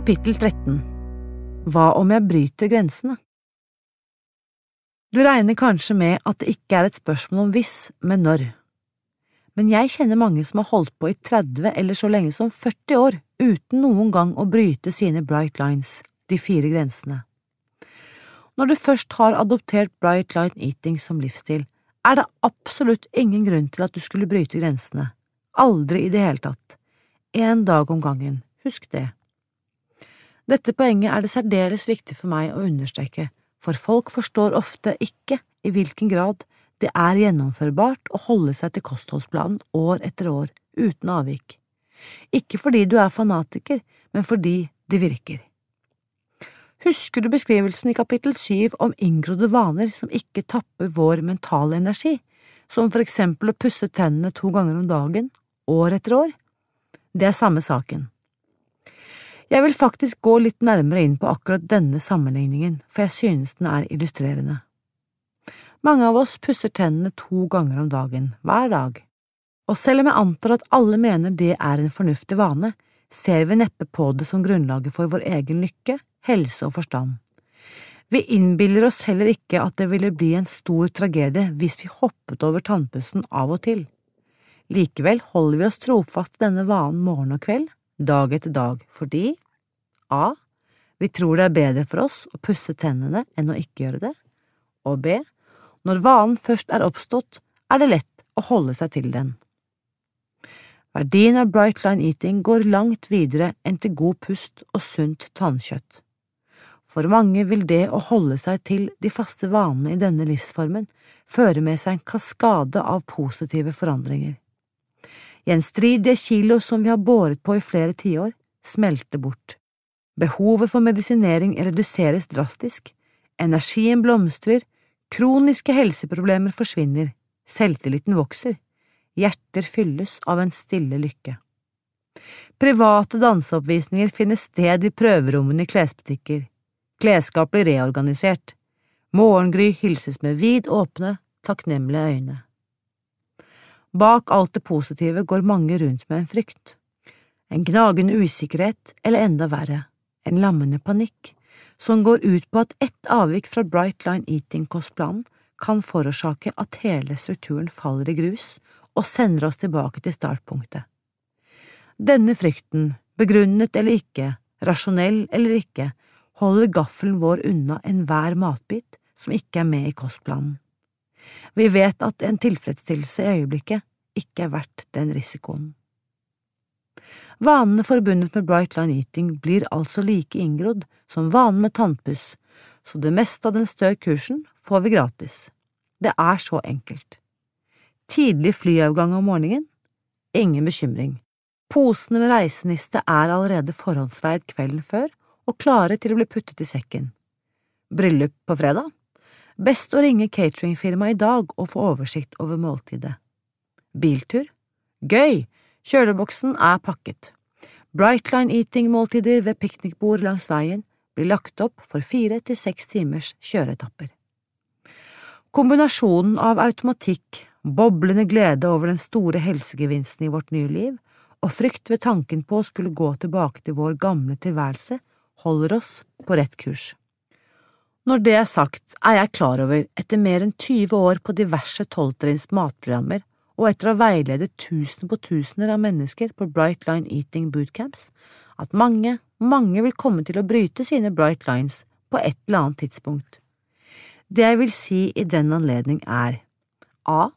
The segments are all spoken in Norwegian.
Kapittel 13 Hva om jeg bryter grensene? Du regner kanskje med at det ikke er et spørsmål om hvis, men når. Men jeg kjenner mange som har holdt på i 30 eller så lenge som 40 år uten noen gang å bryte sine bright lines, de fire grensene. Når du først har adoptert bright line eating som livsstil, er det absolutt ingen grunn til at du skulle bryte grensene. Aldri i det hele tatt. En dag om gangen, husk det. Dette poenget er det særdeles viktig for meg å understreke, for folk forstår ofte ikke i hvilken grad det er gjennomførbart å holde seg til kostholdsplanen år etter år uten avvik. Ikke fordi du er fanatiker, men fordi det virker. Husker du beskrivelsen i kapittel syv om inngrodde vaner som ikke tapper vår mentale energi, som for eksempel å pusse tennene to ganger om dagen, år etter år? Det er samme saken. Jeg vil faktisk gå litt nærmere inn på akkurat denne sammenligningen, for jeg synes den er illustrerende. Mange av oss pusser tennene to ganger om dagen, hver dag, og selv om jeg antar at alle mener det er en fornuftig vane, ser vi neppe på det som grunnlaget for vår egen lykke, helse og forstand. Vi innbiller oss heller ikke at det ville bli en stor tragedie hvis vi hoppet over tannpussen av og til. Likevel holder vi oss trofast til denne vanen morgen og kveld, dag etter dag fordi a. Vi tror det er bedre for oss å pusse tennene enn å ikke gjøre det, og b. Når vanen først er oppstått, er det lett å holde seg til den. Verdien av bright line eating går langt videre enn til god pust og sunt tannkjøtt. For mange vil det å holde seg til de faste vanene i denne livsformen føre med seg en kaskade av positive forandringer. Gjenstridige kilo som vi har båret på i flere tiår, smelter bort. Behovet for medisinering reduseres drastisk, energien blomstrer, kroniske helseproblemer forsvinner, selvtilliten vokser, hjerter fylles av en stille lykke. Private danseoppvisninger finner sted i prøverommene i klesbutikker, klesskap blir reorganisert, morgengry hilses med vid åpne, takknemlige øyne. Bak alt det positive går mange rundt med en frykt. En gnagende usikkerhet, eller enda verre, en lammende panikk, som går ut på at ett avvik fra Bright Line Eating-kostplanen kan forårsake at hele strukturen faller i grus og sender oss tilbake til startpunktet. Denne frykten, begrunnet eller ikke, rasjonell eller ikke, holder gaffelen vår unna enhver matbit som ikke er med i kostplanen. Vi vet at en tilfredsstillelse i øyeblikket ikke er verdt den risikoen. Vanene forbundet med Bright Line Eating blir altså like inngrodd som vanen med tannpuss, så det meste av den stø kursen får vi gratis. Det er så enkelt. Tidlig flyavgang om morgenen? Ingen bekymring. Posene med reiseniste er allerede forhåndsveid kvelden før og klare til å bli puttet i sekken. Bryllup på fredag? Best å ringe cateringfirmaet i dag og få oversikt over måltidet. Biltur? Gøy! Kjøleboksen er pakket. Brightline Eating-måltider ved piknikbord langs veien blir lagt opp for fire til seks timers kjøreetapper. Kombinasjonen av automatikk, boblende glede over den store helsegevinsten i vårt nye liv, og frykt ved tanken på å skulle gå tilbake til vår gamle tilværelse, holder oss på rett kurs. Når det er sagt, er jeg klar over, etter mer enn 20 år på diverse tolvtrinns matprogrammer og etter å ha veiledet tusen på tusener av mennesker på Bright Line Eating Bootcamps, at mange, mange vil komme til å bryte sine Bright Lines på et eller annet tidspunkt. Det jeg vil si i den anledning er A.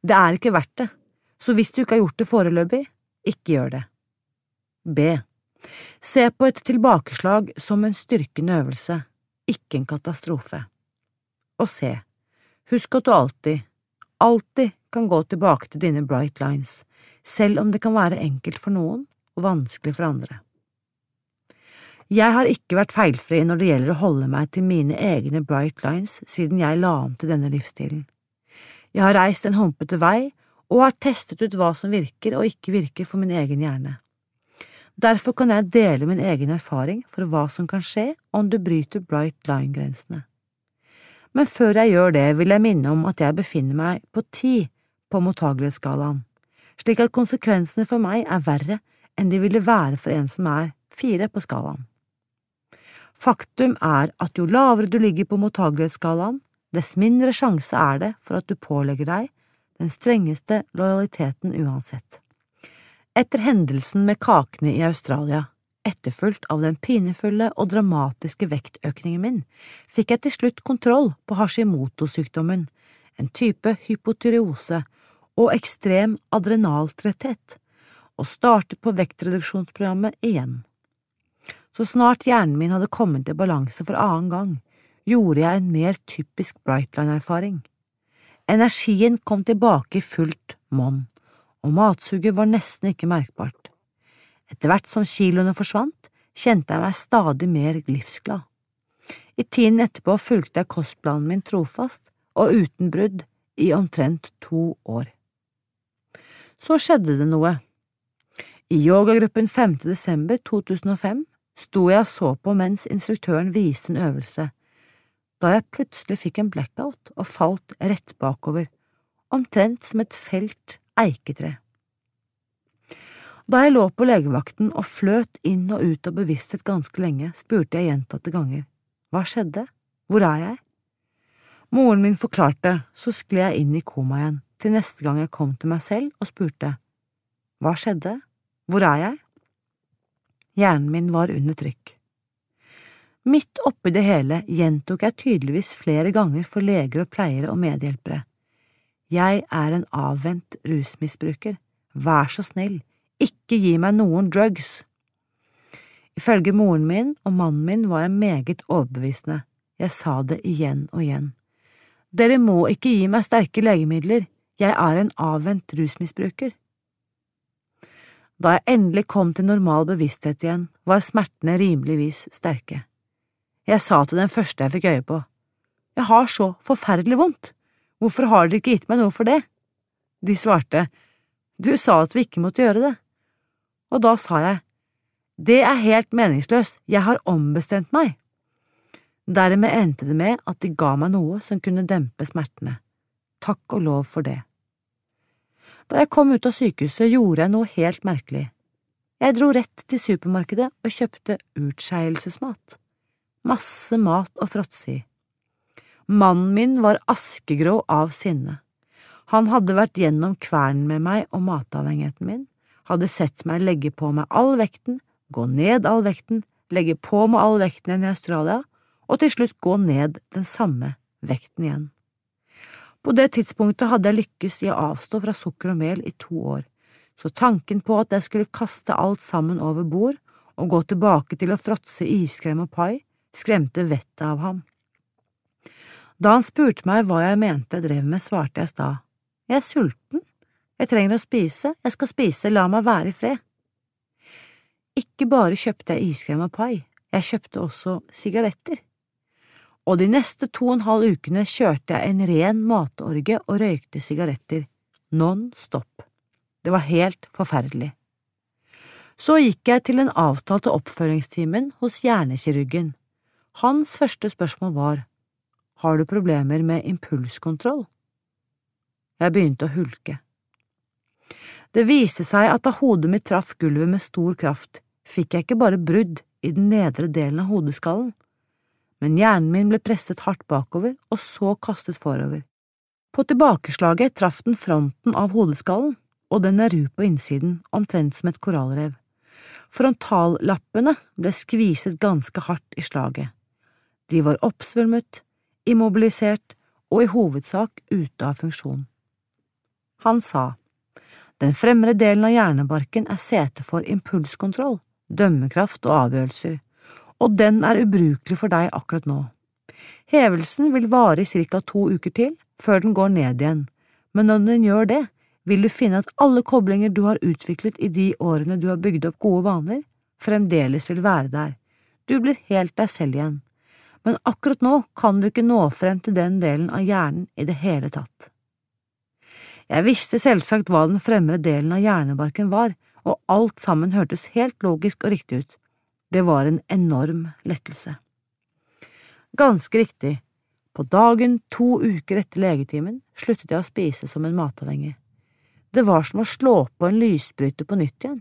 Det er ikke verdt det, så hvis du ikke har gjort det foreløpig, ikke gjør det. B. Se på et tilbakeslag som en styrkende øvelse ikke en katastrofe. Og se, husk at du alltid, alltid kan gå tilbake til dine bright lines, selv om det kan være enkelt for noen og vanskelig for andre. Jeg har ikke vært feilfri når det gjelder å holde meg til mine egne bright lines siden jeg la om til denne livsstilen. Jeg har reist en humpete vei og har testet ut hva som virker og ikke virker for min egen hjerne. Derfor kan jeg dele min egen erfaring for hva som kan skje om du bryter bright line-grensene. Men før jeg gjør det, vil jeg minne om at jeg befinner meg på ti på mottagelighetsskalaen, slik at konsekvensene for meg er verre enn de ville være for en som er fire på skalaen. Faktum er at jo lavere du ligger på mottagelighetsskalaen, dess mindre sjanse er det for at du pålegger deg den strengeste lojaliteten uansett. Etter hendelsen med kakene i Australia, etterfulgt av den pinefulle og dramatiske vektøkningen min, fikk jeg til slutt kontroll på Hashimoto-sykdommen, en type hypotyreose og ekstrem adrenaltretthet, og startet på vektreduksjonsprogrammet igjen. Så snart hjernen min hadde kommet i balanse for annen gang, gjorde jeg en mer typisk Brightline-erfaring. Energien kom tilbake i fullt monn, og matsuget var nesten ikke merkbart. Etter hvert som kiloene forsvant, kjente jeg meg stadig mer livsglad. I tiden etterpå fulgte jeg kostplanen min trofast og uten brudd i omtrent to år. Så skjedde det noe. I yogagruppen 5. desember 2005 sto jeg og så på mens instruktøren viste en øvelse, da jeg plutselig fikk en blackout og falt rett bakover, omtrent som et felt eiketre. Da jeg lå på legevakten og fløt inn og ut av bevissthet ganske lenge, spurte jeg gjentatte ganger, hva skjedde, hvor er jeg? Moren min forklarte, så skled jeg inn i koma igjen, til neste gang jeg kom til meg selv og spurte, hva skjedde, hvor er jeg? Hjernen min var under trykk. Midt oppi det hele gjentok jeg tydeligvis flere ganger for leger og pleiere og medhjelpere. Jeg er en avvent rusmisbruker, vær så snill, ikke gi meg noen drugs. Ifølge moren min og mannen min var jeg meget overbevisende, jeg sa det igjen og igjen. Dere må ikke gi meg sterke legemidler, jeg er en avvent rusmisbruker. Da jeg endelig kom til normal bevissthet igjen, var smertene rimeligvis sterke. Jeg sa til den første jeg fikk øye på, Jeg har så forferdelig vondt, hvorfor har dere ikke gitt meg noe for det? De svarte, Du sa at vi ikke måtte gjøre det. Og da sa jeg, Det er helt meningsløst, jeg har ombestemt meg. Dermed endte det med at de ga meg noe som kunne dempe smertene. Takk og lov for det. Da jeg kom ut av sykehuset, gjorde jeg noe helt merkelig. Jeg dro rett til supermarkedet og kjøpte utskeielsesmat masse mat å fråtse i. Mannen min var askegrå av sinne. Han hadde vært gjennom kvernen med meg og matavhengigheten min, hadde sett meg legge på meg all vekten, gå ned all vekten, legge på meg all vekten igjen i Australia, og til slutt gå ned den samme vekten igjen. På det tidspunktet hadde jeg lykkes i å avstå fra sukker og mel i to år, så tanken på at jeg skulle kaste alt sammen over bord og gå tilbake til å fråtse iskrem og pai, skremte vettet av ham. Da han spurte meg hva jeg mente jeg drev med, svarte jeg i stad, jeg er sulten, jeg trenger å spise, jeg skal spise, la meg være i fred. Ikke bare kjøpte jeg iskrem og pai, jeg kjøpte også sigaretter. Og de neste to og en halv ukene kjørte jeg en ren matorge og røykte sigaretter, non stop. Det var helt forferdelig. Så gikk jeg til den avtalte oppfølgingstimen hos hjernekirurgen. Hans første spørsmål var Har du problemer med impulskontroll? Jeg begynte å hulke. Det viste seg at da hodet mitt traff gulvet med stor kraft, fikk jeg ikke bare brudd i den nedre delen av hodeskallen, men hjernen min ble presset hardt bakover og så kastet forover. På tilbakeslaget traff den fronten av hodeskallen, og den er ru på innsiden, omtrent som et korallrev. Frontallappene ble skviset ganske hardt i slaget. De var oppsvulmet, immobilisert og i hovedsak ute av funksjon. Han sa, Den fremre delen av hjernebarken er sete for impulskontroll, dømmekraft og avgjørelser, og den er ubrukelig for deg akkurat nå. Hevelsen vil vare i ca. to uker til, før den går ned igjen, men når den gjør det, vil du finne at alle koblinger du har utviklet i de årene du har bygd opp gode vaner, fremdeles vil være der, du blir helt deg selv igjen, men akkurat nå kan du ikke nå frem til den delen av hjernen i det hele tatt. Jeg visste selvsagt hva den fremre delen av hjernebarken var, og alt sammen hørtes helt logisk og riktig ut. Det var en enorm lettelse. Ganske riktig, på dagen to uker etter legetimen sluttet jeg å spise som en matavhengig. Det var som å slå på en lysbryter på nytt igjen.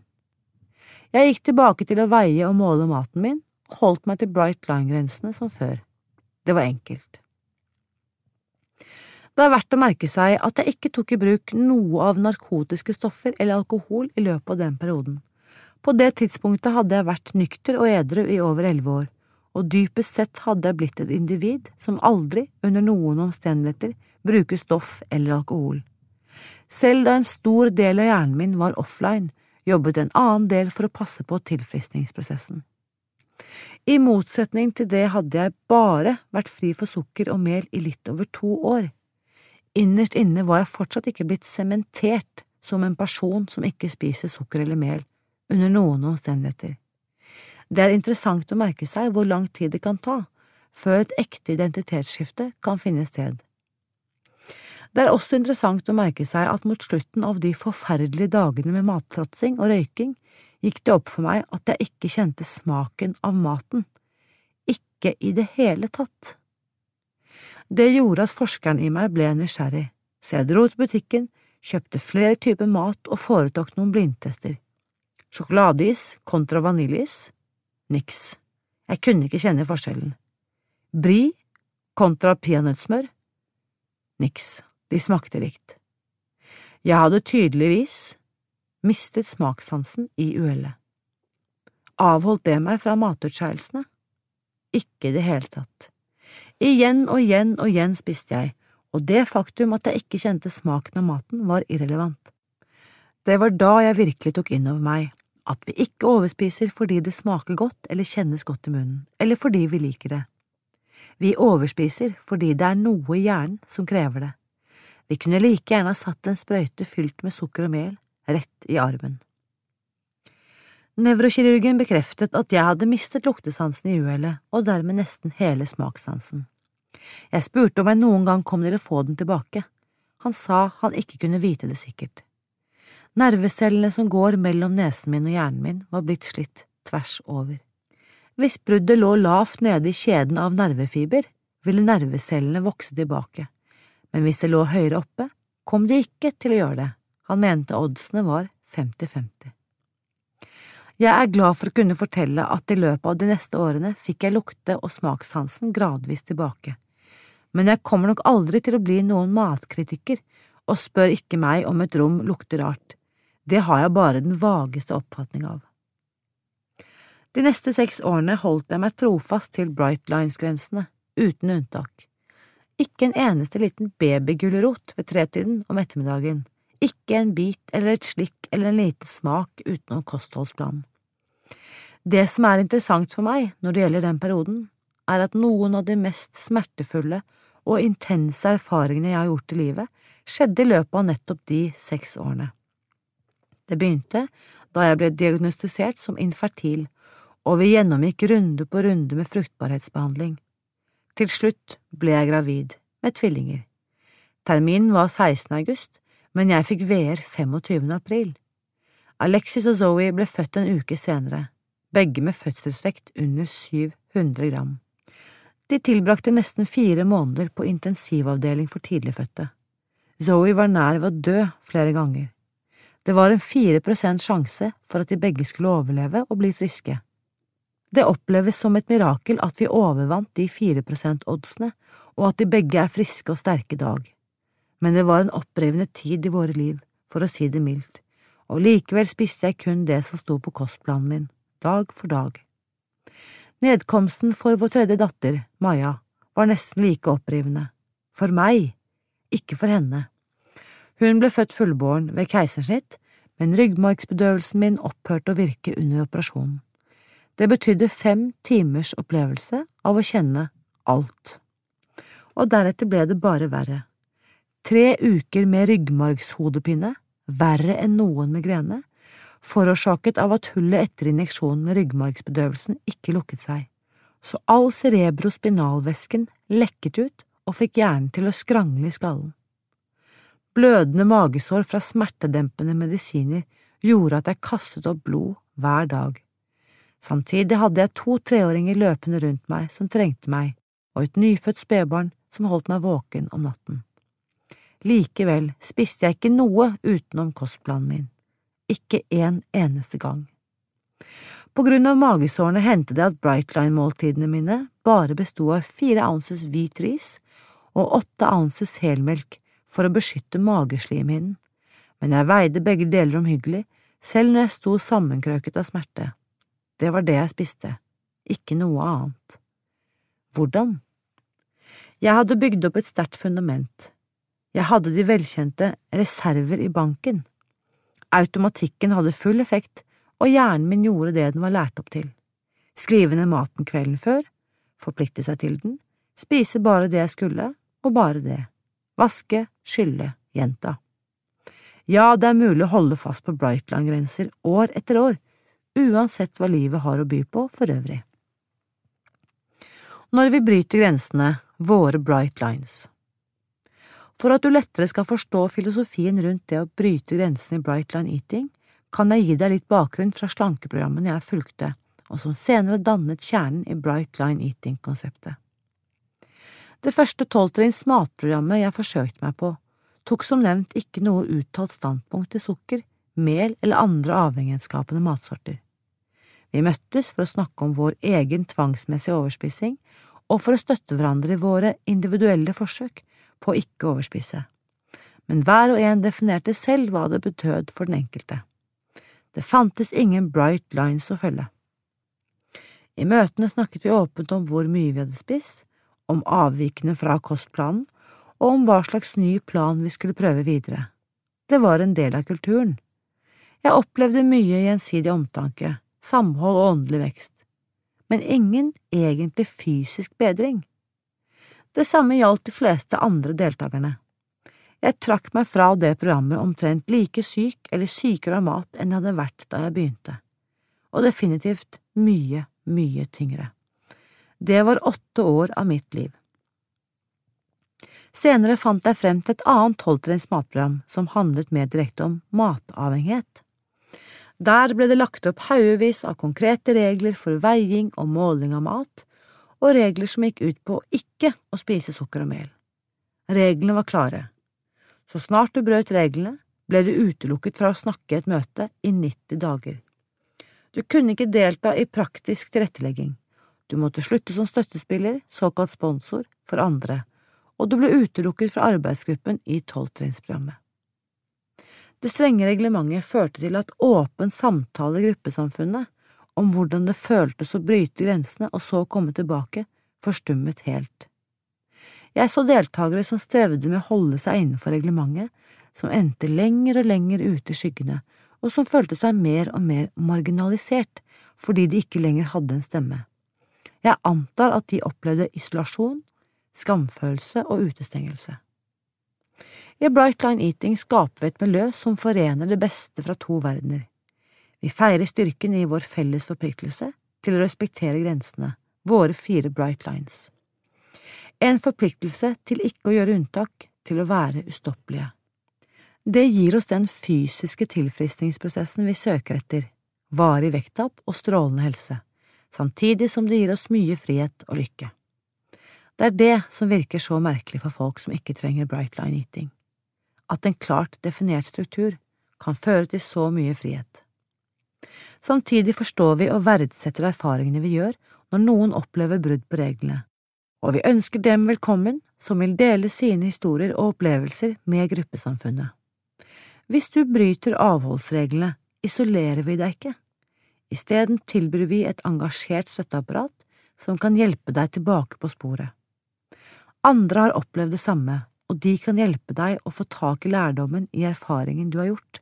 Jeg gikk tilbake til å veie og måle maten min, holdt meg til bright line-grensene som før. Det var enkelt. Det er verdt å merke seg at jeg ikke tok i bruk noe av narkotiske stoffer eller alkohol i løpet av den perioden. På det tidspunktet hadde jeg vært nykter og edru i over elleve år, og dypest sett hadde jeg blitt et individ som aldri, under noen omstendigheter, bruker stoff eller alkohol. Selv da en stor del av hjernen min var offline, jobbet en annen del for å passe på tilfriskningsprosessen. I motsetning til det hadde jeg bare vært fri for sukker og mel i litt over to år. Innerst inne var jeg fortsatt ikke blitt sementert som en person som ikke spiser sukker eller mel, under noen omstendigheter. Det er interessant å merke seg hvor lang tid det kan ta før et ekte identitetsskifte kan finne sted. Det er også interessant å merke seg at mot slutten av de forferdelige dagene med matfråtsing og røyking gikk det opp for meg at jeg ikke kjente smaken av maten. Ikke i det hele tatt. Det gjorde at forskeren i meg ble nysgjerrig, så jeg dro til butikken, kjøpte flere typer mat og foretok noen blindtester. Sjokoladeis kontra vaniljeis? Niks. Jeg kunne ikke kjenne forskjellen. Brie kontra peanøttsmør? Niks, de smakte likt. Jeg hadde tydeligvis mistet smakssansen i uhellet. Avholdt det meg fra matutskeielsene? Ikke i det hele tatt. Igjen og igjen og igjen spiste jeg, og det faktum at jeg ikke kjente smaken av maten, var irrelevant. Det var da jeg virkelig tok inn over meg at vi ikke overspiser fordi det smaker godt eller kjennes godt i munnen, eller fordi vi liker det. Vi overspiser fordi det er noe i hjernen som krever det. Vi kunne like gjerne ha satt en sprøyte fylt med sukker og mel rett i armen. Nevrokirurgen bekreftet at jeg hadde mistet luktesansen i uhellet, og dermed nesten hele smakssansen. Jeg spurte om jeg noen gang kom til å få den tilbake. Han sa han ikke kunne vite det sikkert. Nervecellene som går mellom nesen min og hjernen min, var blitt slitt tvers over. Hvis bruddet lå lavt nede i kjeden av nervefiber, ville nervecellene vokse tilbake, men hvis det lå høyere oppe, kom de ikke til å gjøre det. Han mente oddsene var 50–50. Jeg er glad for å kunne fortelle at i løpet av de neste årene fikk jeg lukte- og smakssansen gradvis tilbake, men jeg kommer nok aldri til å bli noen matkritiker, og spør ikke meg om et rom lukter rart, det har jeg bare den vageste oppfatning av. De neste seks årene holdt jeg meg trofast til Bright Lines-grensene, uten unntak. Ikke en eneste liten babygulrot ved tretiden om ettermiddagen ikke en bit eller et slikk eller en liten smak utenom kostholdsplan. Det som er interessant for meg når det gjelder den perioden, er at noen av de mest smertefulle og intense erfaringene jeg har gjort i livet, skjedde i løpet av nettopp de seks årene. Det begynte da jeg ble diagnostisert som infertil, og vi gjennomgikk runde på runde med fruktbarhetsbehandling. Til slutt ble jeg gravid, med tvillinger. Terminen var 16. august, men jeg fikk VR 25. april. Alexis og Zoe ble født en uke senere, begge med fødselsvekt under 700 gram. De tilbrakte nesten fire måneder på intensivavdeling for tidligfødte. Zoe var nær ved å dø flere ganger. Det var en fire prosent sjanse for at de begge skulle overleve og bli friske. Det oppleves som et mirakel at vi overvant de fire prosent-oddsene, og at de begge er friske og sterke i dag men det var en opprivende tid i våre liv, for å si det mildt, og likevel spiste jeg kun det som sto på kostplanen min, dag for dag. Nedkomsten for vår tredje datter, Maja, var nesten like opprivende. For meg, ikke for henne. Hun ble født fullbåren ved keisersnitt, men ryggmargsbedøvelsen min opphørte å virke under operasjonen. Det betydde fem timers opplevelse av å kjenne alt. Og deretter ble det bare verre. Tre uker med ryggmargshodepine, verre enn noen migrene, forårsaket av at hullet etter injeksjonen med ryggmargsbedøvelsen ikke lukket seg, så all cerebrospinalvæsken lekket ut og fikk hjernen til å skrangle i skallen. Blødende magesår fra smertedempende medisiner gjorde at jeg kastet opp blod hver dag. Samtidig hadde jeg to treåringer løpende rundt meg som trengte meg, og et nyfødt spedbarn som holdt meg våken om natten. Likevel spiste jeg ikke noe utenom kostplanen min, ikke en eneste gang. På grunn av magesårene hendte det at Brightline-måltidene mine bare besto av fire ounces hvit ris og åtte ounces helmelk for å beskytte mageslimhinnen, men jeg veide begge deler omhyggelig, selv når jeg sto sammenkrøket av smerte. Det var det jeg spiste, ikke noe annet. Hvordan? Jeg hadde bygd opp et sterkt fundament. Jeg hadde de velkjente reserver i banken. Automatikken hadde full effekt, og hjernen min gjorde det den var lært opp til. Skrive ned maten kvelden før, forplikte seg til den, spise bare det jeg skulle, og bare det. Vaske, skylle, gjenta. Ja, det er mulig å holde fast på Brightline-grenser år etter år, uansett hva livet har å by på for øvrig. Når vi bryter grensene, våre bright lines. For at du lettere skal forstå filosofien rundt det å bryte grensene i bright line eating, kan jeg gi deg litt bakgrunn fra slankeprogrammene jeg fulgte, og som senere dannet kjernen i bright line eating-konseptet. Det første tolvtrinns matprogrammet jeg forsøkte meg på, tok som nevnt ikke noe uttalt standpunkt til sukker, mel eller andre avhengighetsskapende matsorter. Vi møttes for å snakke om vår egen tvangsmessige overspising og for å støtte hverandre i våre individuelle forsøk på å ikke overspise. Men hver og en definerte selv hva det betød for den enkelte. Det fantes ingen bright lines å følge. I møtene snakket vi åpent om hvor mye vi hadde spist, om avvikene fra kostplanen og om hva slags ny plan vi skulle prøve videre. Det var en del av kulturen. Jeg opplevde mye gjensidig omtanke, samhold og åndelig vekst, men ingen egentlig fysisk bedring. Det samme gjaldt de fleste andre deltakerne. Jeg trakk meg fra det programmet omtrent like syk eller sykere av mat enn jeg hadde vært da jeg begynte, og definitivt mye, mye tyngre. Det var åtte år av mitt liv. Senere fant jeg frem til et annet tolvtrinns matprogram som handlet mer direkte om matavhengighet. Der ble det lagt opp haugevis av konkrete regler for veiing og måling av mat, og regler som gikk ut på ikke å spise sukker og mel. Reglene var klare. Så snart du brøt reglene, ble du utelukket fra å snakke i et møte i 90 dager. Du kunne ikke delta i praktisk tilrettelegging. Du måtte slutte som støttespiller, såkalt sponsor, for andre, og du ble utelukket fra arbeidsgruppen i tolvtrinnsprogrammet. Det strenge reglementet førte til at åpen samtale i gruppesamfunnet om hvordan det føltes å bryte grensene og så komme tilbake, forstummet helt. Jeg så deltakere som strevde med å holde seg innenfor reglementet, som endte lenger og lenger ute i skyggene, og som følte seg mer og mer marginalisert fordi de ikke lenger hadde en stemme. Jeg antar at de opplevde isolasjon skamfølelse og utestengelse. I Bright Line Eating skaper vi et miljø som forener det beste fra to verdener. Vi feirer styrken i vår felles forpliktelse til å respektere grensene, våre fire Bright Lines. En forpliktelse til ikke å gjøre unntak, til å være ustoppelige. Det gir oss den fysiske tilfriskningsprosessen vi søker etter, varig vekttap og strålende helse, samtidig som det gir oss mye frihet og lykke. Det er det som virker så merkelig for folk som ikke trenger bright line eating, at en klart definert struktur kan føre til så mye frihet. Samtidig forstår vi og verdsetter erfaringene vi gjør når noen opplever brudd på reglene, og vi ønsker dem velkommen som vil dele sine historier og opplevelser med gruppesamfunnet. Hvis du bryter avholdsreglene, isolerer vi deg ikke. Isteden tilbyr vi et engasjert støtteapparat som kan hjelpe deg tilbake på sporet. Andre har opplevd det samme, og de kan hjelpe deg å få tak i lærdommen i erfaringen du har gjort.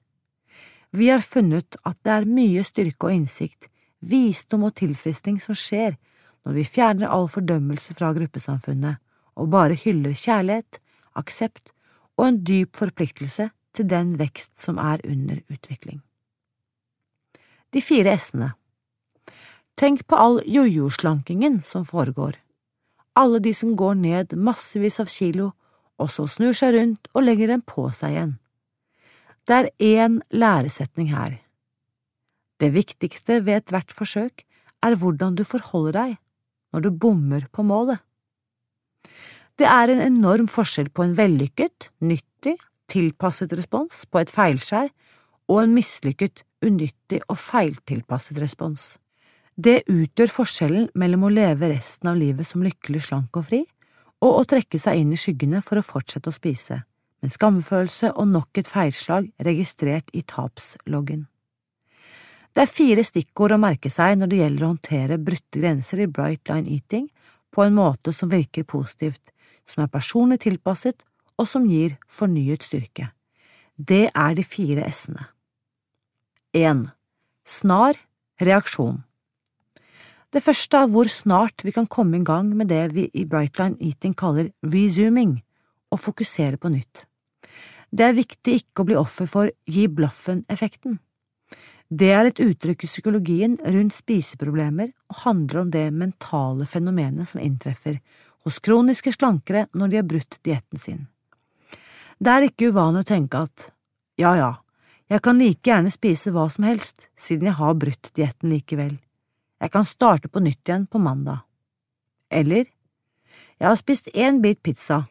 Vi har funnet at det er mye styrke og innsikt, visdom og tilfriskning som skjer når vi fjerner all fordømmelse fra gruppesamfunnet og bare hyller kjærlighet, aksept og en dyp forpliktelse til den vekst som er under utvikling. De fire s-ene Tenk på all jojo-slankingen som foregår. Alle de som går ned massevis av kilo, og så snur seg rundt og legger dem på seg igjen. Det er én læresetning her. Det viktigste ved ethvert forsøk er hvordan du forholder deg når du bommer på målet. Det er en enorm forskjell på en vellykket, nyttig, tilpasset respons på et feilskjær og en mislykket, unyttig og feiltilpasset respons. Det utgjør forskjellen mellom å leve resten av livet som lykkelig slank og fri, og å trekke seg inn i skyggene for å fortsette å spise, med skamfølelse og nok et feilslag registrert i tapsloggen. Det er fire stikkord å merke seg når det gjelder å håndtere brutte grenser i Bright Line Eating på en måte som virker positivt, som er personlig tilpasset og som gir fornyet styrke. Det er de fire s-ene. 1. Snar reaksjon Det første er hvor snart vi kan komme i gang med det vi i Brightline Eating kaller resuming, og fokusere på nytt. Det er viktig ikke å bli offer for gi blaffen-effekten. Det er et uttrykk i psykologien rundt spiseproblemer og handler om det mentale fenomenet som inntreffer hos kroniske slankere når de har brutt dietten sin. Det er ikke uvanlig å tenke at ja ja, jeg kan like gjerne spise hva som helst siden jeg har brutt dietten likevel, jeg kan starte på nytt igjen på mandag. Eller jeg har spist én bit pizza,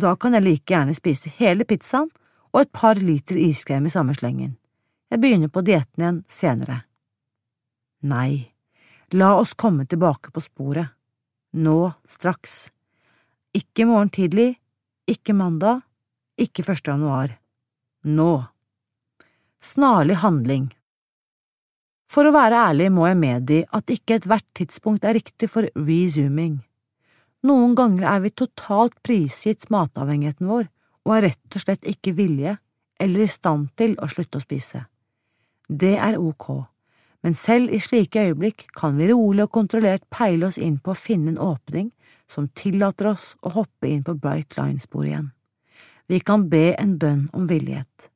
da kan jeg like gjerne spise hele pizzaen og et par liter iskrem i samme slengen. Jeg begynner på dietten igjen senere. Nei, la oss komme tilbake på sporet. Nå, straks. Ikke morgen tidlig, ikke mandag, ikke 1. januar. Nå. Snarlig handling. For å være ærlig må jeg medgi at ikke ethvert tidspunkt er riktig for resuming. Noen ganger er vi totalt prisgitt matavhengigheten vår og er rett og slett ikke villige eller i stand til å slutte å spise. Det er ok, men selv i slike øyeblikk kan vi rolig og kontrollert peile oss inn på å finne en åpning som tillater oss å hoppe inn på Bright Line-sporet igjen. Vi kan be en bønn om villighet,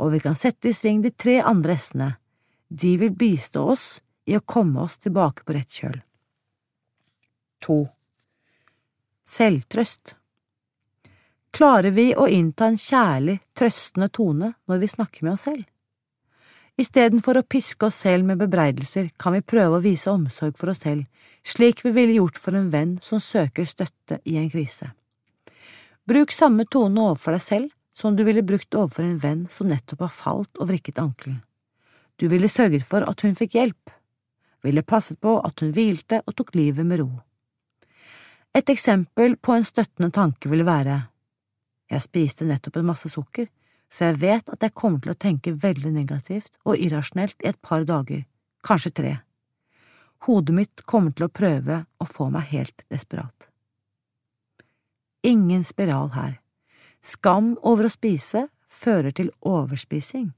og vi kan sette i sving de tre andre s-ene. De vil bistå oss i å komme oss tilbake på rett kjøl. To. Selvtrøst Klarer vi å innta en kjærlig, trøstende tone når vi snakker med oss selv? Istedenfor å piske oss selv med bebreidelser kan vi prøve å vise omsorg for oss selv, slik vi ville gjort for en venn som søker støtte i en krise. Bruk samme tone overfor deg selv som du ville brukt overfor en venn som nettopp har falt og vrikket ankelen. Du ville sørget for at hun fikk hjelp, ville passet på at hun hvilte og tok livet med ro. Et eksempel på en støttende tanke ville være Jeg spiste nettopp en masse sukker, så jeg vet at jeg kommer til å tenke veldig negativt og irrasjonelt i et par dager, kanskje tre. Hodet mitt kommer til å prøve å få meg helt desperat. Ingen spiral her. Skam over å spise fører til overspising.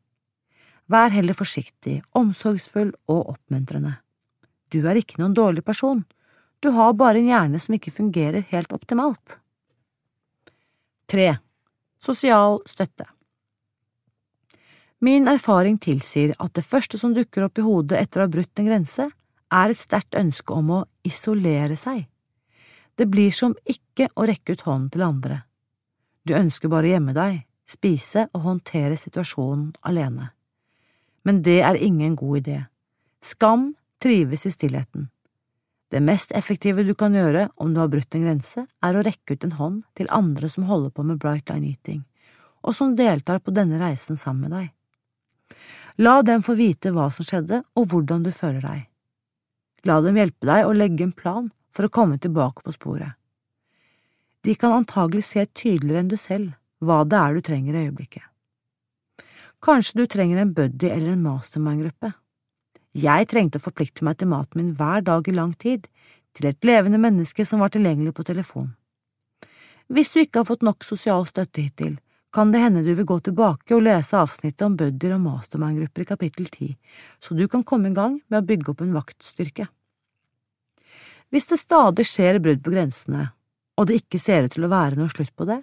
Vær heller forsiktig, omsorgsfull og oppmuntrende. Du er ikke noen dårlig person, du har bare en hjerne som ikke fungerer helt optimalt. 3. Sosial støtte Min erfaring tilsier at det første som dukker opp i hodet etter å ha brutt en grense, er et sterkt ønske om å isolere seg. Det blir som ikke å rekke ut hånden til andre. Du ønsker bare å gjemme deg, spise og håndtere situasjonen alene. Men det er ingen god idé. Skam trives i stillheten. Det mest effektive du kan gjøre om du har brutt en grense, er å rekke ut en hånd til andre som holder på med Bright Line Eating, og som deltar på denne reisen sammen med deg. La dem få vite hva som skjedde og hvordan du føler deg. La dem hjelpe deg å legge en plan for å komme tilbake på sporet. De kan antagelig se tydeligere enn du selv hva det er du trenger i øyeblikket. Kanskje du trenger en buddy eller en mastermind-gruppe. Jeg trengte å forplikte meg til maten min hver dag i lang tid, til et levende menneske som var tilgjengelig på telefon. Hvis du ikke har fått nok sosial støtte hittil, kan det hende du vil gå tilbake og lese avsnittet om bødder og mastermind-grupper i kapittel ti, så du kan komme i gang med å bygge opp en vaktstyrke. Hvis det stadig skjer brudd på grensene, og det ikke ser ut til å være noe slutt på det,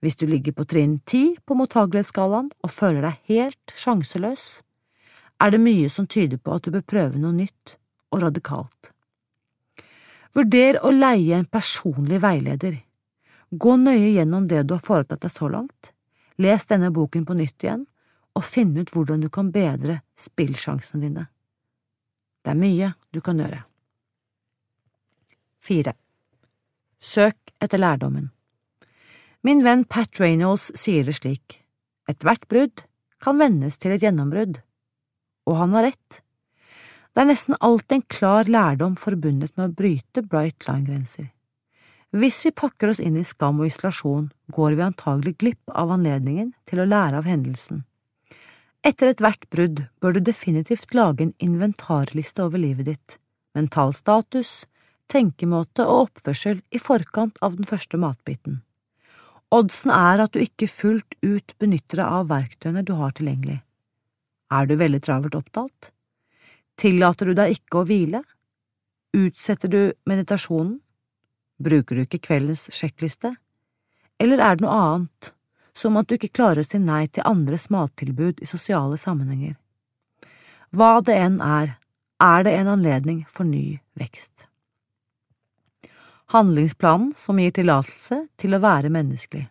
hvis du ligger på trinn ti på mottagelighetsskalaen og føler deg helt sjanseløs, er det mye som tyder på at du bør prøve noe nytt og radikalt. Vurder å leie en personlig veileder. Gå nøye gjennom det du har foretatt deg så langt, les denne boken på nytt igjen, og finn ut hvordan du kan bedre spillsjansene dine. Det er mye du kan gjøre. Fire. Søk etter lærdommen. Min venn Pat Reynolds sier det slik, ethvert brudd kan vendes til et gjennombrudd, og han har rett. Det er nesten alltid en klar lærdom forbundet med å bryte bright line-grenser. Hvis vi pakker oss inn i skam og isolasjon, går vi antagelig glipp av anledningen til å lære av hendelsen. Etter ethvert brudd bør du definitivt lage en inventarliste over livet ditt, mental status, tenkemåte og oppførsel i forkant av den første matbiten. Oddsen er at du ikke fullt ut benytter deg av verktøyene du har tilgjengelig. Er du veldig travelt opptatt? Tillater du deg ikke å hvile? Utsetter du meditasjonen? Bruker du ikke kveldens sjekkliste? Eller er det noe annet, som at du ikke klarer å si nei til andres mattilbud i sosiale sammenhenger? Hva det enn er, er det en anledning for ny vekst. Handlingsplanen som gir tillatelse til å være menneskelig.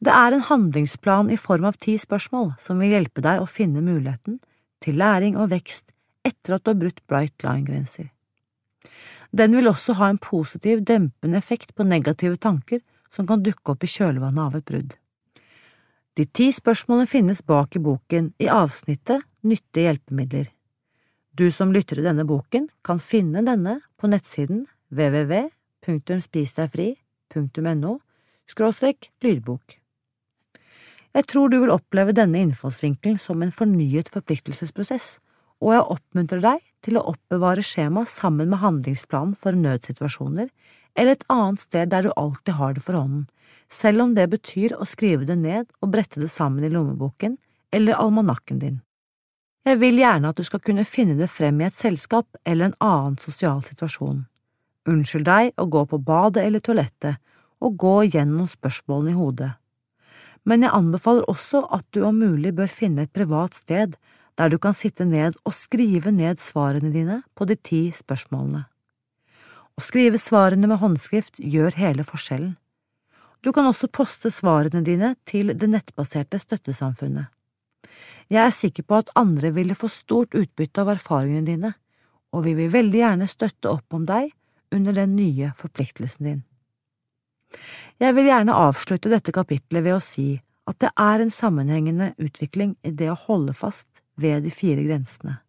Det er en handlingsplan i form av ti spørsmål som vil hjelpe deg å finne muligheten til læring og vekst etter at du har brutt bright line-grenser. Den vil også ha en positiv, dempende effekt på negative tanker som kan dukke opp i kjølvannet av et brudd. De ti spørsmålene finnes bak i boken i avsnittet Nyttige hjelpemidler. Du som lytter til denne boken, kan finne denne på nettsiden www.spisdegfri.no skråstrek lydbok. Jeg tror du vil oppleve denne innfallsvinkelen som en fornyet forpliktelsesprosess og jeg oppmuntrer deg til å oppbevare skjema sammen med handlingsplanen for nødsituasjoner eller et annet sted der du alltid har det for hånden, selv om det betyr å skrive det ned og brette det sammen i lommeboken eller almanakken din. Jeg vil gjerne at du skal kunne finne det frem i et selskap eller en annen sosial situasjon. Unnskyld deg å gå på badet eller toalettet og gå gjennom spørsmålene i hodet. Men jeg anbefaler også at du om mulig bør finne et privat sted der du kan sitte ned og skrive ned svarene dine på de ti spørsmålene. Å skrive svarene med håndskrift gjør hele forskjellen. Du kan også poste svarene dine til det nettbaserte støttesamfunnet. Jeg er sikker på at andre ville få stort utbytte av erfaringene dine, og vi vil veldig gjerne støtte opp om deg under den nye forpliktelsen din. Jeg vil gjerne avslutte dette kapitlet ved å si at det er en sammenhengende utvikling i det å holde fast ved de fire grensene.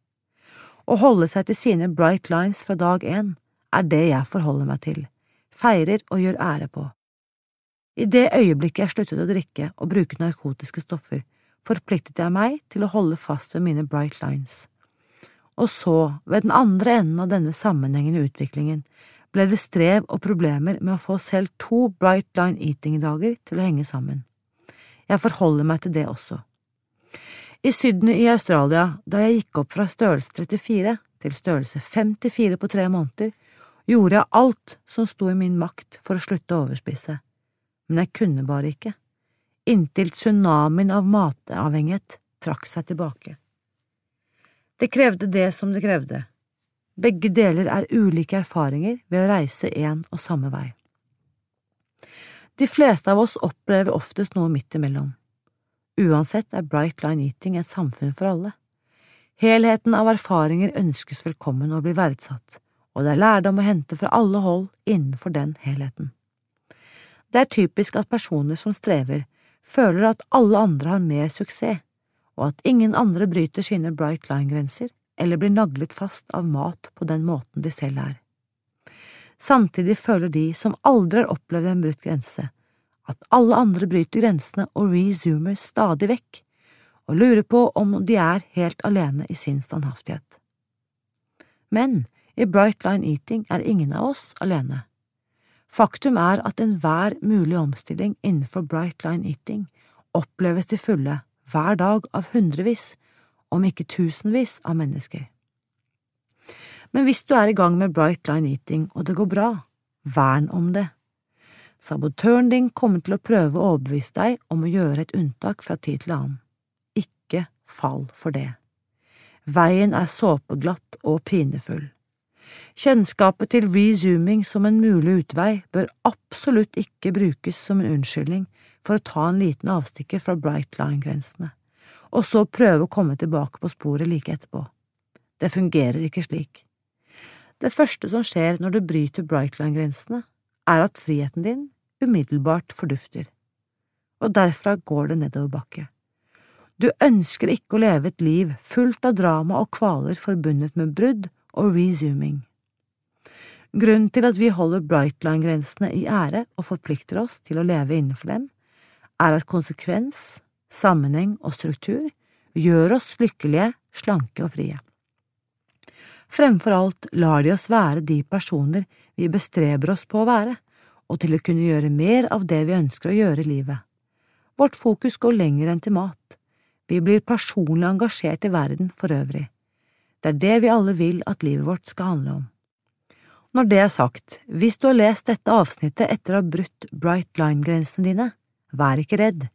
Å holde seg til sine bright lines fra dag én er det jeg forholder meg til, feirer og gjør ære på. I det øyeblikket jeg sluttet å drikke og bruke narkotiske stoffer, forpliktet jeg meg til å holde fast ved mine bright lines. Og så, ved den andre enden av denne sammenhengende utviklingen, ble det strev og problemer med å få selv to bright line eating-dager til å henge sammen. Jeg forholder meg til det også. I Sydney i Australia, da jeg gikk opp fra størrelse 34 til størrelse 54 på tre måneder, gjorde jeg alt som sto i min makt for å slutte å overspise, men jeg kunne bare ikke, inntil tsunamien av matavhengighet trakk seg tilbake. Det krevde det som det krevde. Begge deler er ulike erfaringer ved å reise en og samme vei. De fleste av oss opplever oftest noe midt imellom. Uansett er Bright Line Eating et samfunn for alle. Helheten av erfaringer ønskes velkommen og blir verdsatt, og det er lærdom å hente fra alle hold innenfor den helheten. Det er typisk at personer som strever, føler at alle andre har mer suksess, og at ingen andre bryter sine Bright Line-grenser eller blir naglet fast av mat på den måten de selv er. Samtidig føler de som aldri har opplevd en brutt grense, at alle andre bryter grensene og resumer stadig vekk, og lurer på om de er helt alene i sin standhaftighet. Men i Bright Line Eating er ingen av oss alene. Faktum er at enhver mulig omstilling innenfor Bright Line Eating oppleves til fulle hver dag av hundrevis, om ikke tusenvis av mennesker. Men hvis du er i gang med Bright Line Eating og det går bra, vern om det. Sabotøren din kommer til å prøve å overbevise deg om å gjøre et unntak fra tid til annen. Ikke fall for det. Veien er såpeglatt og pinefull. Kjennskapet til resuming som en mulig utvei bør absolutt ikke brukes som en unnskyldning for å ta en liten avstikker fra bright line-grensene, og så prøve å komme tilbake på sporet like etterpå. Det fungerer ikke slik. Det første som skjer når du bryter bright line-grensene, er at friheten din umiddelbart fordufter, og derfra går det nedoverbakke. Du ønsker ikke å leve et liv fullt av drama og kvaler forbundet med brudd og resuming. Grunnen til at vi holder Brightline-grensene i ære og forplikter oss til å leve innenfor dem, er at konsekvens, sammenheng og struktur gjør oss lykkelige, slanke og frie. Fremfor alt lar de oss være de personer vi bestreber oss på å være, og til å kunne gjøre mer av det vi ønsker å gjøre i livet. Vårt fokus går lenger enn til mat. Vi blir personlig engasjert i verden for øvrig. Det er det vi alle vil at livet vårt skal handle om. Når det er sagt, hvis du har lest dette avsnittet etter å ha brutt bright line-grensene dine, vær ikke redd.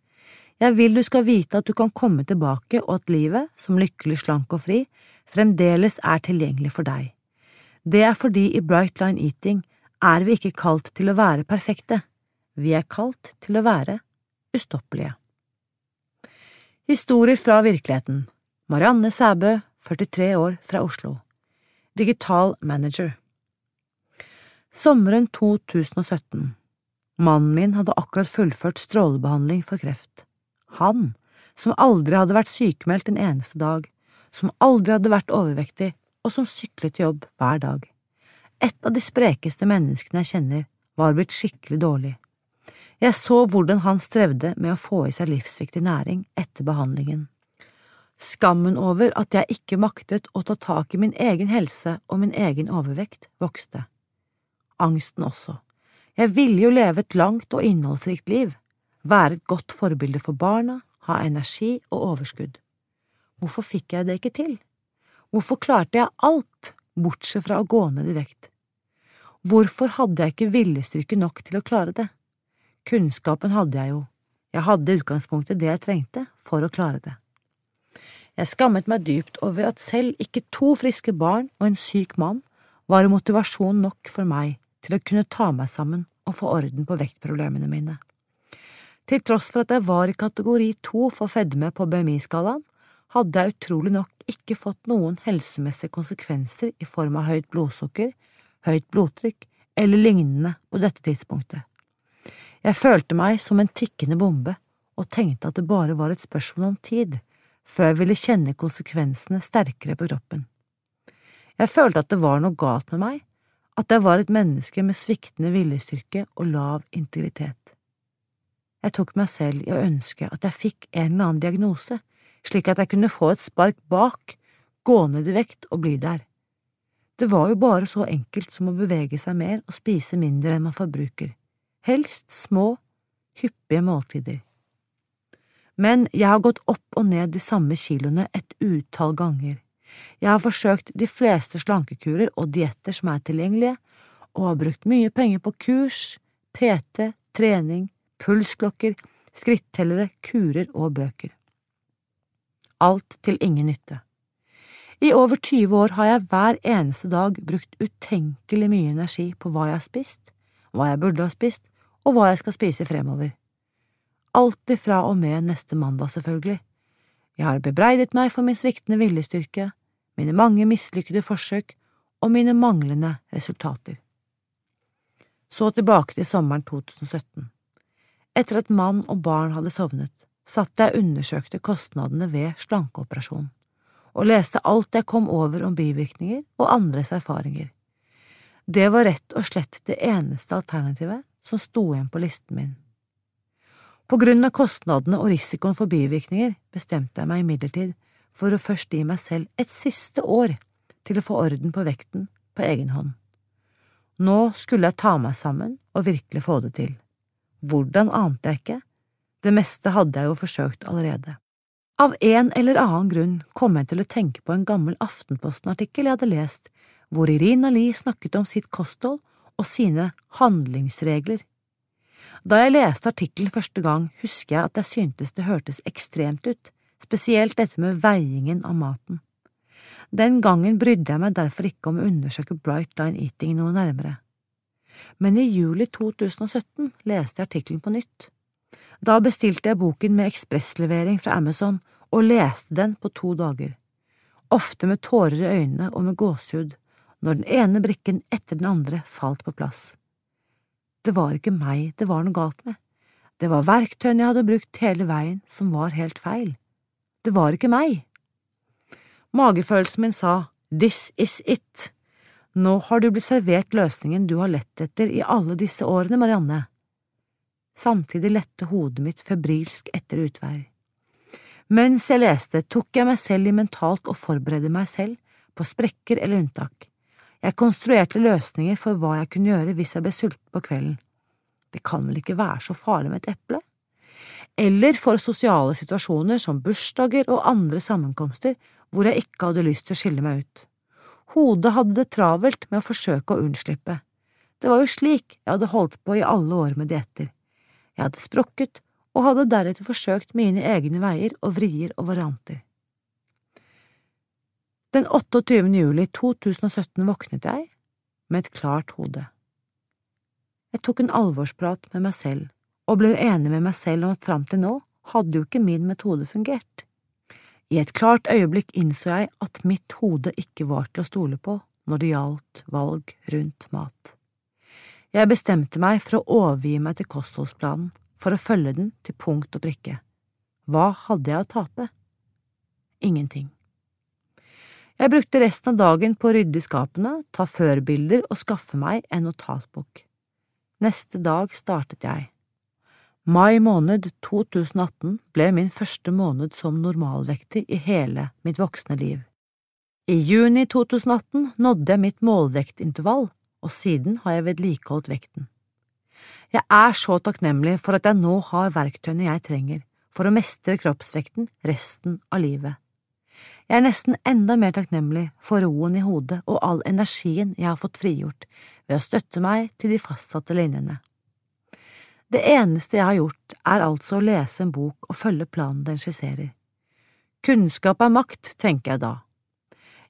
Jeg vil du skal vite at du kan komme tilbake og at livet, som lykkelig, slank og fri, fremdeles er tilgjengelig for deg. Det er fordi i bright line eating er vi ikke kalt til å være perfekte, vi er kalt til å være ustoppelige. Historier fra virkeligheten Marianne Sæbø, 43 år, fra Oslo Digital manager Sommeren 2017 Mannen min hadde akkurat fullført strålebehandling for kreft. Han, som aldri hadde vært sykemeldt en eneste dag, som aldri hadde vært overvektig, og som syklet jobb hver dag. Et av de sprekeste menneskene jeg kjenner, var blitt skikkelig dårlig. Jeg så hvordan han strevde med å få i seg livsviktig næring etter behandlingen. Skammen over at jeg ikke maktet å ta tak i min egen helse og min egen overvekt, vokste. Angsten også. Jeg ville jo leve et langt og innholdsrikt liv, være et godt forbilde for barna, ha energi og overskudd. Hvorfor fikk jeg det ikke til? Hvorfor klarte jeg alt bortsett fra å gå ned i vekt. Hvorfor hadde jeg ikke viljestyrke nok til å klare det? Kunnskapen hadde jeg jo, jeg hadde i utgangspunktet det jeg trengte for å klare det. Jeg skammet meg dypt over at selv ikke to friske barn og en syk mann var motivasjon nok for meg til å kunne ta meg sammen og få orden på vektproblemene mine. Til tross for at jeg var i kategori to for fedme på BMI-skalaen, hadde jeg utrolig nok ikke fått noen helsemessige konsekvenser i form av høyt blodsukker, høyt blodtrykk eller lignende på dette tidspunktet. Jeg følte meg som en tikkende bombe og tenkte at det bare var et spørsmål om tid før jeg ville kjenne konsekvensene sterkere på kroppen. Jeg følte at det var noe galt med meg, at jeg var et menneske med sviktende viljestyrke og lav integritet. Jeg tok meg selv i å ønske at jeg fikk en eller annen diagnose slik at jeg kunne få et spark bak, gå ned i vekt og bli der. Det var jo bare så enkelt som å bevege seg mer og spise mindre enn man forbruker, helst små, hyppige måltider. Men jeg har gått opp og ned de samme kiloene et utall ganger. Jeg har forsøkt de fleste slankekurer og dietter som er tilgjengelige, og har brukt mye penger på kurs, PT, trening, pulsklokker, skrittellere, kurer og bøker alt til ingen nytte. I over 20 år har jeg hver eneste dag brukt utenkelig mye energi på hva jeg har spist, hva jeg burde ha spist, og hva jeg skal spise fremover. Alltid fra og med neste mandag, selvfølgelig. Jeg har bebreidet meg for min sviktende viljestyrke, mine mange mislykkede forsøk og mine manglende resultater. Så tilbake til sommeren 2017. Etter at mann og barn hadde sovnet, satt jeg og undersøkte kostnadene ved slankeoperasjon, og leste alt jeg kom over om bivirkninger og andres erfaringer. Det var rett og slett det eneste alternativet som sto igjen på listen min. På grunn av kostnadene og risikoen for bivirkninger bestemte jeg meg imidlertid for å først gi meg selv et siste år til å få orden på vekten på egen hånd. Nå skulle jeg ta meg sammen og virkelig få det til. Hvordan ante jeg ikke, det meste hadde jeg jo forsøkt allerede. Av en eller annen grunn kom jeg til å tenke på en gammel Aftenposten-artikkel jeg hadde lest, hvor Irina Ali snakket om sitt kosthold og sine handlingsregler. Da jeg leste artikkelen første gang, husker jeg at jeg syntes det hørtes ekstremt ut, spesielt dette med veiingen av maten. Den gangen brydde jeg meg derfor ikke om å undersøke Bright Line Eating noe nærmere. Men i juli 2017 leste jeg artikkelen på nytt. Da bestilte jeg boken med ekspresslevering fra Amazon og leste den på to dager, ofte med tårer i øynene og med gåsehud, når den ene brikken etter den andre falt på plass. Det var ikke meg det var noe galt med, det var verktøyene jeg hadde brukt hele veien som var helt feil. Det var ikke meg. Magefølelsen min sa this is it. Nå har du blitt servert løsningen du har lett etter i alle disse årene, Marianne. Samtidig lette hodet mitt febrilsk etter utvei. Mens jeg leste, tok jeg meg selv i mentalt å forberede meg selv på sprekker eller unntak. Jeg konstruerte løsninger for hva jeg kunne gjøre hvis jeg ble sulten på kvelden. Det kan vel ikke være så farlig med et eple? Eller for sosiale situasjoner som bursdager og andre sammenkomster hvor jeg ikke hadde lyst til å skille meg ut. Hodet hadde det travelt med å forsøke å unnslippe. Det var jo slik jeg hadde holdt på i alle år med dietter. Jeg hadde sprukket og hadde deretter forsøkt mine egne veier og vrier og varianter. Den 28. juli 2017 våknet jeg med et klart hode. Jeg tok en alvorsprat med meg selv og ble enig med meg selv om at fram til nå hadde jo ikke min metode fungert. I et klart øyeblikk innså jeg at mitt hode ikke var til å stole på når det gjaldt valg rundt mat. Jeg bestemte meg for å overgi meg til kostholdsplanen for å følge den til punkt og prikke. Hva hadde jeg å tape? Ingenting. Jeg brukte resten av dagen på å rydde i skapene, ta førbilder og skaffe meg en notatbok. Neste dag startet jeg. Mai måned 2018 ble min første måned som normalvektig i hele mitt voksne liv. I juni 2018 nådde jeg mitt målvektintervall, og siden har jeg vedlikeholdt vekten. Jeg er så takknemlig for at jeg nå har verktøyene jeg trenger for å mestre kroppsvekten resten av livet. Jeg er nesten enda mer takknemlig for roen i hodet og all energien jeg har fått frigjort ved å støtte meg til de fastsatte linjene. Det eneste jeg har gjort, er altså å lese en bok og følge planen den skisserer. Kunnskap er makt, tenker jeg da.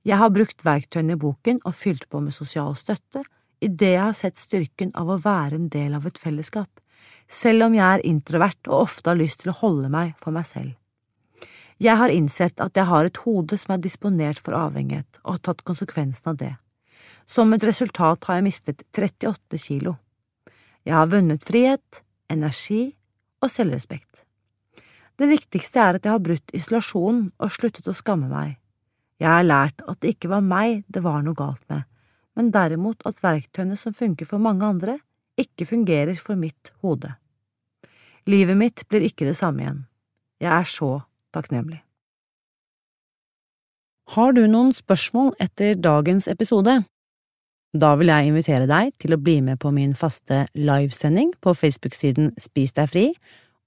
Jeg har brukt verktøyene i boken og fylt på med sosial støtte idet jeg har sett styrken av å være en del av et fellesskap, selv om jeg er introvert og ofte har lyst til å holde meg for meg selv. Jeg har innsett at jeg har et hode som er disponert for avhengighet, og har tatt konsekvensen av det. Som et resultat har jeg mistet 38 kilo. Jeg har vunnet frihet, energi og selvrespekt. Det viktigste er at jeg har brutt isolasjonen og sluttet å skamme meg. Jeg har lært at det ikke var meg det var noe galt med, men derimot at verktøyene som funker for mange andre, ikke fungerer for mitt hode. Livet mitt blir ikke det samme igjen. Jeg er så takknemlig. Har du noen spørsmål etter dagens episode? Da vil jeg invitere deg til å bli med på min faste livesending på Facebook-siden Spis deg fri,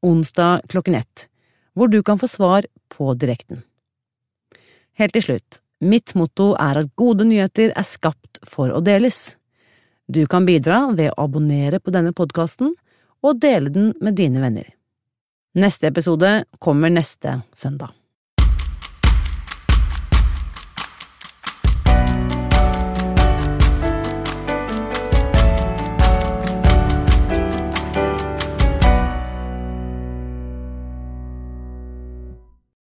onsdag klokken ett, hvor du kan få svar på direkten. Helt til slutt, mitt motto er at gode nyheter er skapt for å deles. Du kan bidra ved å abonnere på denne podkasten og dele den med dine venner. Neste episode kommer neste søndag.